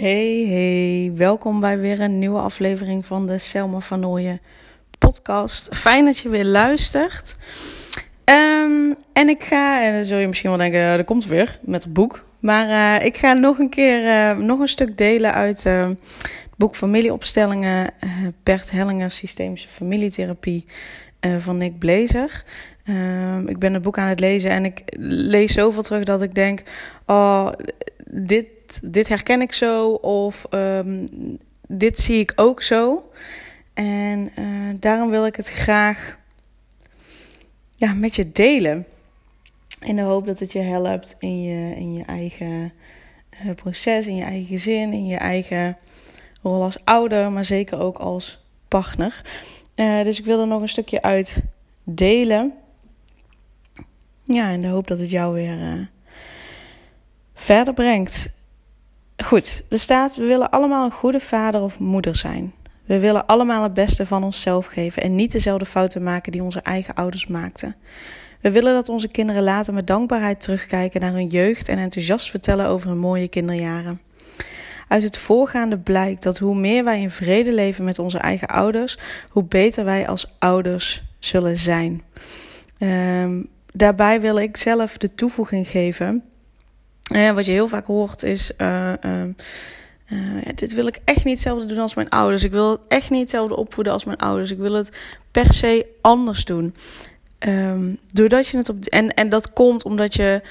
Hey, hey, welkom bij weer een nieuwe aflevering van de Selma van Nooyen podcast. Fijn dat je weer luistert. Ehm, en ik ga, en dan zul je misschien wel denken, er eh, komt weer met het boek. Maar uh, ik ga nog een keer, uh, nog een stuk delen uit het boek Familieopstellingen, Bert Hellinger, Systemische Familietherapie van Nick Blazer. Ehm, ik ben het boek aan het lezen en ik lees zoveel terug dat ik denk, oh, dit dit herken ik zo of um, dit zie ik ook zo. En uh, daarom wil ik het graag ja, met je delen. In de hoop dat het je helpt in je, in je eigen uh, proces, in je eigen gezin, in je eigen rol als ouder, maar zeker ook als partner. Uh, dus ik wil er nog een stukje uit delen. Ja, in de hoop dat het jou weer verder brengt. Goed, er staat: we willen allemaal een goede vader of moeder zijn. We willen allemaal het beste van onszelf geven en niet dezelfde fouten maken die onze eigen ouders maakten. We willen dat onze kinderen later met dankbaarheid terugkijken naar hun jeugd en enthousiast vertellen over hun mooie kinderjaren. Uit het voorgaande blijkt dat hoe meer wij in vrede leven met onze eigen ouders, hoe beter wij als ouders zullen zijn. Um, daarbij wil ik zelf de toevoeging geven uh, wat je heel vaak hoort is. Uh, dit wil ik echt niet hetzelfde doen als mijn ouders. Ik wil echt niet hetzelfde opvoeden als mijn ouders. Ik wil het per se anders doen. Um, doordat je het op. En, en dat komt omdat je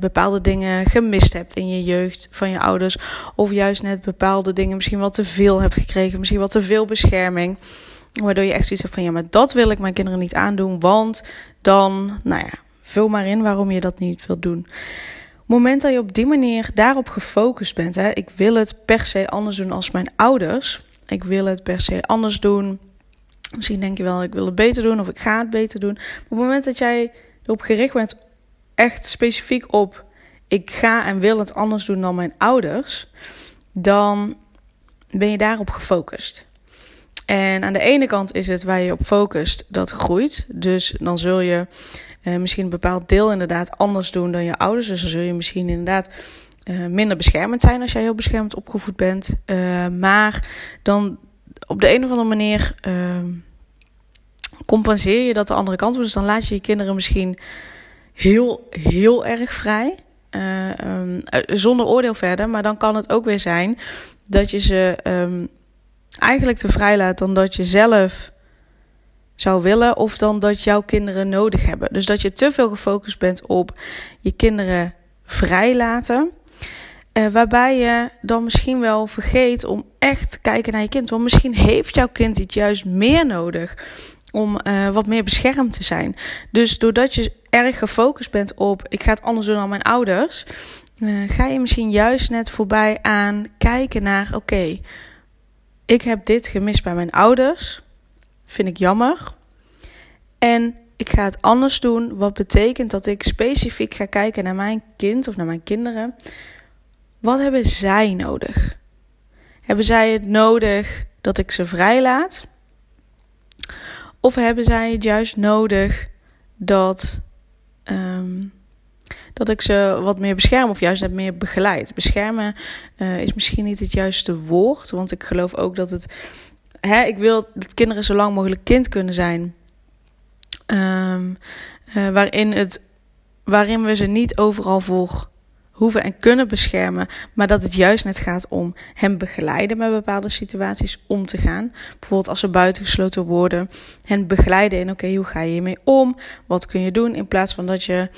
bepaalde dingen gemist hebt in je jeugd van je ouders. Of juist net bepaalde dingen misschien wel te veel hebt gekregen. Misschien wel te veel bescherming. Waardoor je echt zoiets hebt van ja, maar dat wil ik mijn kinderen niet aandoen. Want dan, nou ja, vul maar in waarom je dat niet wilt doen moment dat je op die manier daarop gefocust bent, hè, ik wil het per se anders doen als mijn ouders. Ik wil het per se anders doen. Misschien denk je wel, ik wil het beter doen of ik ga het beter doen. Op het moment dat jij erop gericht bent, echt specifiek op, ik ga en wil het anders doen dan mijn ouders, dan ben je daarop gefocust. En aan de ene kant is het waar je op focust, dat groeit. Dus dan zul je uh, misschien een bepaald deel inderdaad anders doen dan je ouders. Dus dan zul je misschien inderdaad uh, minder beschermend zijn als jij heel beschermd opgevoed bent. Uh, maar dan op de een of andere manier ehm, compenseer je dat de andere kant. Dus dan laat je je kinderen misschien heel, heel erg vrij. Um, zonder oordeel verder. Maar dan kan het ook weer zijn dat je ze um, eigenlijk te vrij laat dan dat je zelf zou willen, of dan dat jouw kinderen nodig hebben. Dus dat je te veel gefocust bent op je kinderen vrijlaten. Uh, waarbij je dan misschien wel vergeet om echt te kijken naar je kind. Want misschien heeft jouw kind iets juist meer nodig om uh, wat meer beschermd te zijn. Dus doordat je erg gefocust bent op ik ga het anders doen dan mijn ouders, uh, ga je misschien juist net voorbij aan kijken naar oké, ik heb dit gemist bij mijn ouders. Vind ik jammer. En ik ga het anders doen. Wat betekent dat ik specifiek ga kijken naar mijn kind of naar mijn kinderen. Wat hebben zij nodig? Hebben zij het nodig dat ik ze vrijlaat? Of hebben zij het juist nodig dat, um, dat ik ze wat meer bescherm of juist net meer begeleid? Beschermen uh, is misschien niet het juiste woord, want ik geloof ook dat het. Hè, ik wil dat kinderen zo lang mogelijk kind kunnen zijn. Um, uh, waarin, het, waarin we ze niet overal voor hoeven en kunnen beschermen, maar dat het juist net gaat om hen begeleiden met bepaalde situaties om te gaan. Bijvoorbeeld als ze buitengesloten worden, hen begeleiden in oké, hoe ga je hiermee om? Wat kun je doen? In plaats van dat je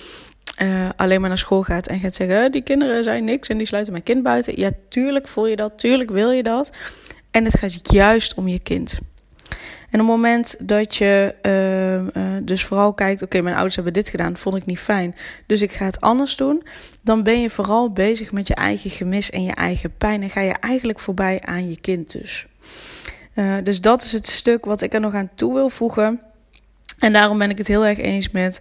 uh, alleen maar naar school gaat en gaat zeggen: die kinderen zijn niks en die sluiten mijn kind buiten. Ja, tuurlijk voel je dat, tuurlijk wil je dat. En het gaat juist om je kind. En op het moment dat je uh, uh, dus vooral kijkt, oké, mijn ouders hebben dit gedaan, vond ik niet fijn, dus ik ga het anders doen, dan ben je vooral bezig met je eigen gemis en je eigen pijn en ga je eigenlijk voorbij aan je kind dus. Uh, dus dat is het stuk wat ik er nog aan toe wil voegen. En daarom ben ik het heel erg eens met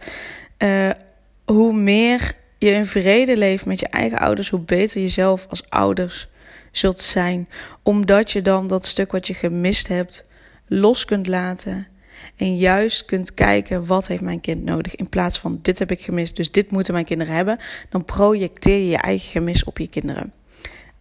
hoe meer je in vrede leeft met je eigen ouders, hoe beter je zelf als ouders zult zijn. Omdat je dan dat stuk wat je gemist hebt los kunt laten. En juist kunt kijken wat heeft mijn kind nodig. In plaats van dit heb ik gemist, dus dit moeten mijn kinderen hebben. Dan projecteer je je eigen gemis op je kinderen.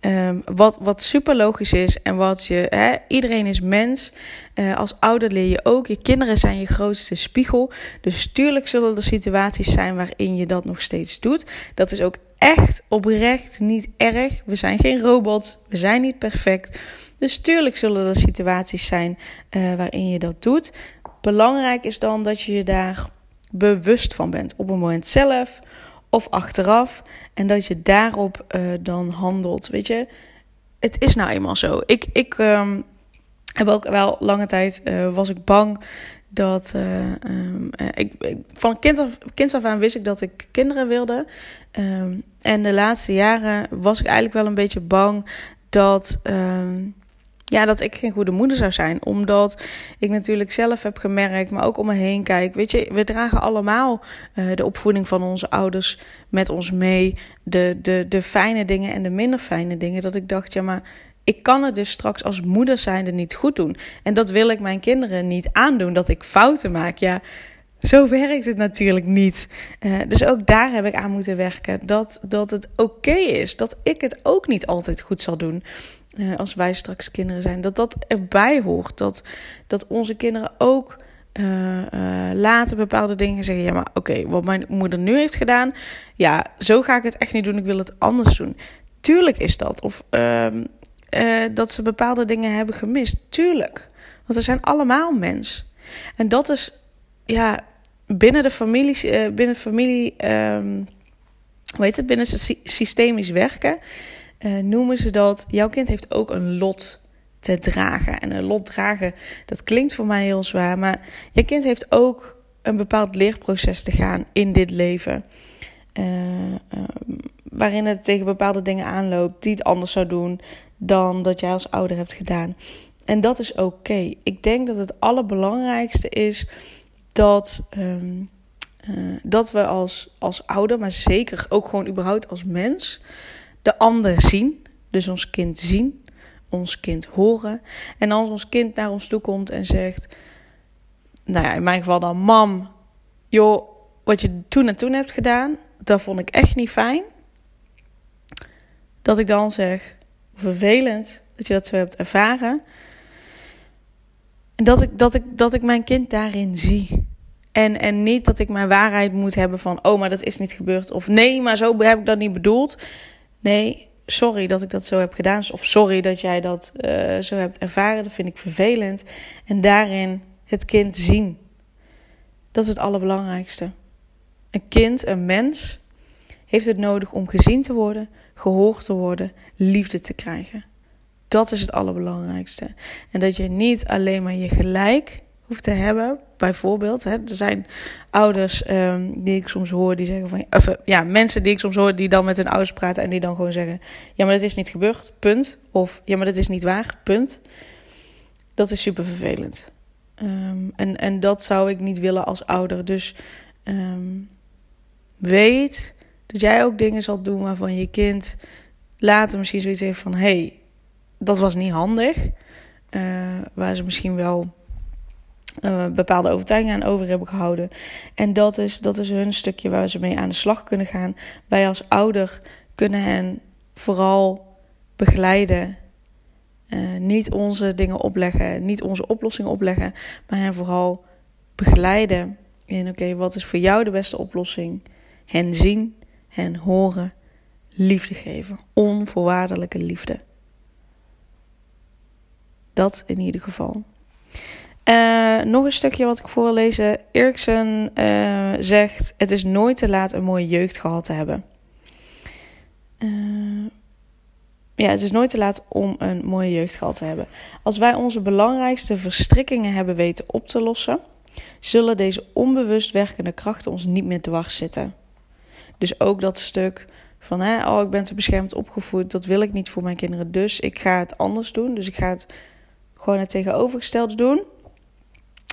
Um, wat, wat super logisch is en wat je, iedereen is mens. Uh, als ouder leer je ook, je kinderen zijn je grootste spiegel. Dus tuurlijk zullen er situaties zijn waarin je dat nog steeds doet. Dat is ook echt oprecht niet erg. We zijn geen robots, we zijn niet perfect. Dus tuurlijk zullen er situaties zijn uh, waarin je dat doet. Belangrijk is dan dat je je daar bewust van bent. Op het moment zelf of achteraf. En dat je daarop uh, dan handelt. Weet je, het is nou eenmaal zo. Ik, ik um, heb ook wel lange tijd uh, was ik bang dat uh, um, ik, ik, van kind af, kind aan wist ik dat ik kinderen wilde. Um, en de laatste jaren was ik eigenlijk wel een beetje bang dat ja, dat ik geen goede moeder zou zijn. Omdat ik natuurlijk zelf heb gemerkt, maar ook om me heen kijk. Weet je, we dragen allemaal uh, de opvoeding van onze ouders met ons mee. De, de, de fijne dingen en de minder fijne dingen. Dat ik dacht, ja, maar ik kan het dus straks als moeder zijnde niet goed doen. En dat wil ik mijn kinderen niet aandoen, dat ik fouten maak. Ja, zo werkt het natuurlijk niet. Uh, dus ook daar heb ik aan moeten werken. Dat, dat het oké is. Dat ik het ook niet altijd goed zal doen. Uh, als wij straks kinderen zijn. Dat dat erbij hoort. Dat, dat onze kinderen ook uh, later bepaalde dingen zeggen. Ja, maar oké, wat mijn moeder nu heeft gedaan. Ja, zo ga ik het echt niet doen. Ik wil het anders doen. Tuurlijk is dat. Of ehm, dat ze bepaalde dingen hebben gemist. Tuurlijk. Want we zijn allemaal mens. En dat is ja, binnen de familie, uh, binnen familie, um, hoe heet het, binnen systemisch werken, uh, noemen ze dat. Jouw kind heeft ook een lot te dragen. En een lot dragen, dat klinkt voor mij heel zwaar, maar je kind heeft ook een bepaald leerproces te gaan in dit leven. Uh, waarin het tegen bepaalde dingen aanloopt die het anders zou doen dan dat jij als ouder hebt gedaan. En dat is oké. Ik denk dat het allerbelangrijkste is dat, um, uh, dat we als, als ouder, maar zeker ook gewoon überhaupt als mens, de ander zien. Dus ons kind zien, ons kind horen. En als ons kind naar ons toe komt en zegt, nou ja, in mijn geval dan, mam, joh, wat je toen en toen hebt gedaan, dat vond ik echt niet fijn. Dat ik dan zeg, vervelend dat je dat zo hebt ervaren. En dat ik, dat ik, dat ik mijn kind daarin zie. En, en niet dat ik mijn waarheid moet hebben van, oh, maar dat is niet gebeurd. Of nee, maar zo heb ik dat niet bedoeld. Nee, sorry dat ik dat zo heb gedaan. Of sorry dat jij dat uh, zo hebt ervaren. Dat vind ik vervelend. En daarin het kind zien. Dat is het allerbelangrijkste. Een kind, een mens, heeft het nodig om gezien te worden, gehoord te worden, liefde te krijgen. Dat is het allerbelangrijkste. En dat je niet alleen maar je gelijk hoeft te hebben. Bijvoorbeeld, hè, er zijn ouders um, die ik soms hoor die zeggen van. Ja, mensen die ik soms hoor die dan met hun ouders praten en die dan gewoon zeggen: Ja, maar dat is niet gebeurd, punt. Of ja, maar dat is niet waar, punt. Dat is super vervelend. Um, en, en dat zou ik niet willen als ouder. Dus um, weet dat jij ook dingen zal doen waarvan je kind later misschien zoiets heeft van: hé, hey, dat was niet handig. Uh, waar ze misschien wel uh, bepaalde overtuigingen aan over hebben gehouden. En dat is, dat is hun stukje waar ze mee aan de slag kunnen gaan. Wij als ouder kunnen hen vooral begeleiden. Uh, niet onze dingen opleggen, niet onze oplossingen opleggen, maar hen vooral begeleiden in oké, wat is voor jou de beste oplossing? Hen zien, hen horen, liefde geven, onvoorwaardelijke liefde. Dat in ieder geval. Uh, nog een stukje wat ik voorlezen. Eriksen uh, zegt: Het is nooit te laat een mooie jeugd gehad te hebben. Uh, ja, het is nooit te laat om een mooie jeugd gehad te hebben. Als wij onze belangrijkste verstrikkingen hebben weten op te lossen, zullen deze onbewust werkende krachten ons niet meer dwars zitten. Dus ook dat stuk van, hè, oh, ik ben te beschermd opgevoed, dat wil ik niet voor mijn kinderen, dus ik ga het anders doen. Dus ik ga het gewoon het tegenovergestelde doen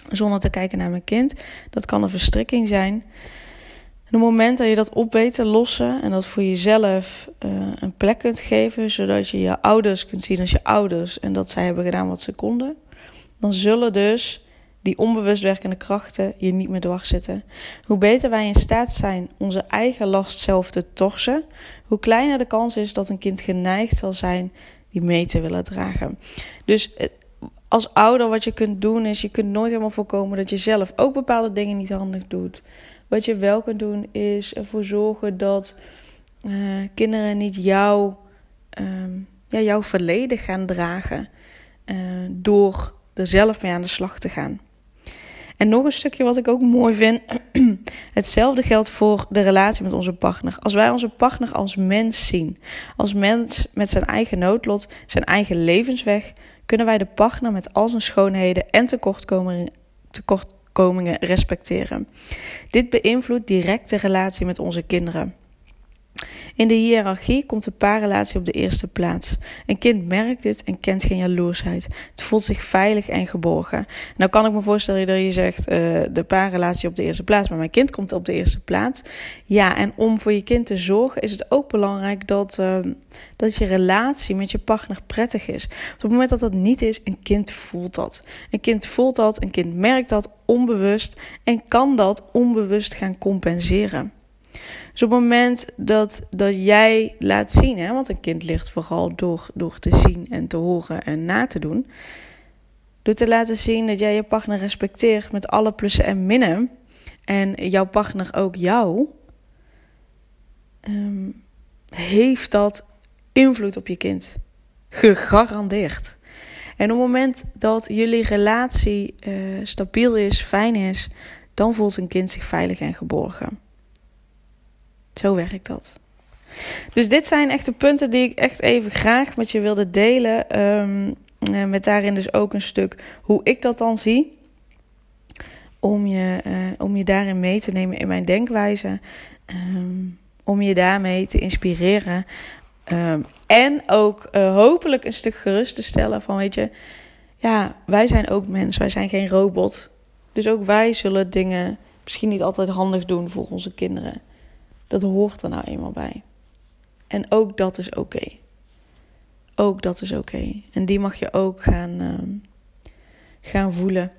zonder te kijken naar mijn kind. Dat kan een verstrikking zijn. En op het moment dat je dat op weet te lossen en dat voor jezelf uh, een plek kunt geven, zodat je je ouders kunt zien als je ouders en dat zij hebben gedaan wat ze konden, dan zullen dus die onbewust werkende krachten je niet meer dwars zitten. Hoe beter wij in staat zijn onze eigen last zelf te torsen, hoe kleiner de kans is dat een kind geneigd zal zijn die mee te willen dragen. Dus eh, als ouder wat je kunt doen is, je kunt nooit helemaal voorkomen dat je zelf ook bepaalde dingen niet handig doet. Wat je wel kunt doen is ervoor zorgen dat uh, kinderen niet jou, uh, ja, jouw verleden gaan dragen uh, door er zelf mee aan de slag te gaan. En nog een stukje wat ik ook mooi vind. Hetzelfde geldt voor de relatie met onze partner. Als wij onze partner als mens zien, als mens met zijn eigen noodlot, zijn eigen levensweg, kunnen wij de partner met al zijn schoonheden en tekortkomingen, respecteren. Dit beïnvloedt direct de relatie met onze kinderen. In de hiërarchie komt de paarrelatie op de eerste plaats. Een kind merkt dit en kent geen jaloersheid. Het voelt zich veilig en geborgen. Nou kan ik me voorstellen dat je zegt uh, de paarrelatie op de eerste plaats, maar mijn kind komt op de eerste plaats. Ja, en om voor je kind te zorgen is het ook belangrijk dat, uh, dat je relatie met je partner prettig is. Op het moment dat dat niet is, een kind voelt dat. Een kind voelt dat, een kind merkt dat onbewust en kan dat onbewust gaan compenseren. Dus op het moment dat, dat jij laat zien, hè, want een kind ligt vooral door, door te zien en te horen en na te doen. Door te laten zien dat jij je partner respecteert met alle plussen en minnen. En jouw partner ook jou. Um, heeft dat invloed op je kind. Gegarandeerd. En op het moment dat jullie relatie uh, stabiel is, fijn is, dan voelt een kind zich veilig en geborgen. Zo werkt dat. Dus dit zijn echt de punten die ik echt even graag met je wilde delen. Um, met daarin dus ook een stuk hoe ik dat dan zie. Om je, uh, om je daarin mee te nemen in mijn denkwijze. Um, om je daarmee te inspireren. Um, en ook uh, hopelijk een stuk gerust te stellen van weet je. Ja, wij zijn ook mens. Wij zijn geen robot. Dus ook wij zullen dingen misschien niet altijd handig doen voor onze kinderen. Dat hoort er nou eenmaal bij. En ook dat is oké. Ook dat is oké. En die mag je ook gaan, uh, gaan voelen.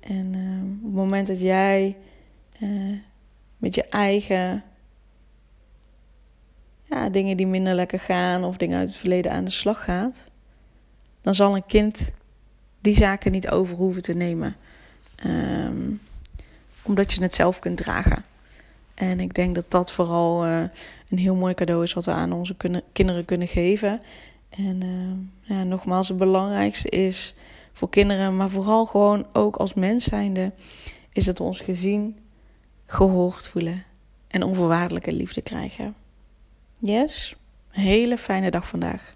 En uh, op het moment dat jij uh, met je eigen ja, dingen die minder lekker gaan of dingen uit het verleden aan de slag gaat, dan zal een kind die zaken niet over hoeven te nemen. Um, omdat je het zelf kunt dragen. En ik denk dat dat vooral uh, een heel mooi cadeau is wat we aan onze kinderen kunnen geven. En uh, ja, nogmaals, het belangrijkste is voor kinderen, maar vooral gewoon ook als mens zijnde, is dat we ons gezien, gehoord voelen en onvoorwaardelijke liefde krijgen. Yes, hele fijne dag vandaag.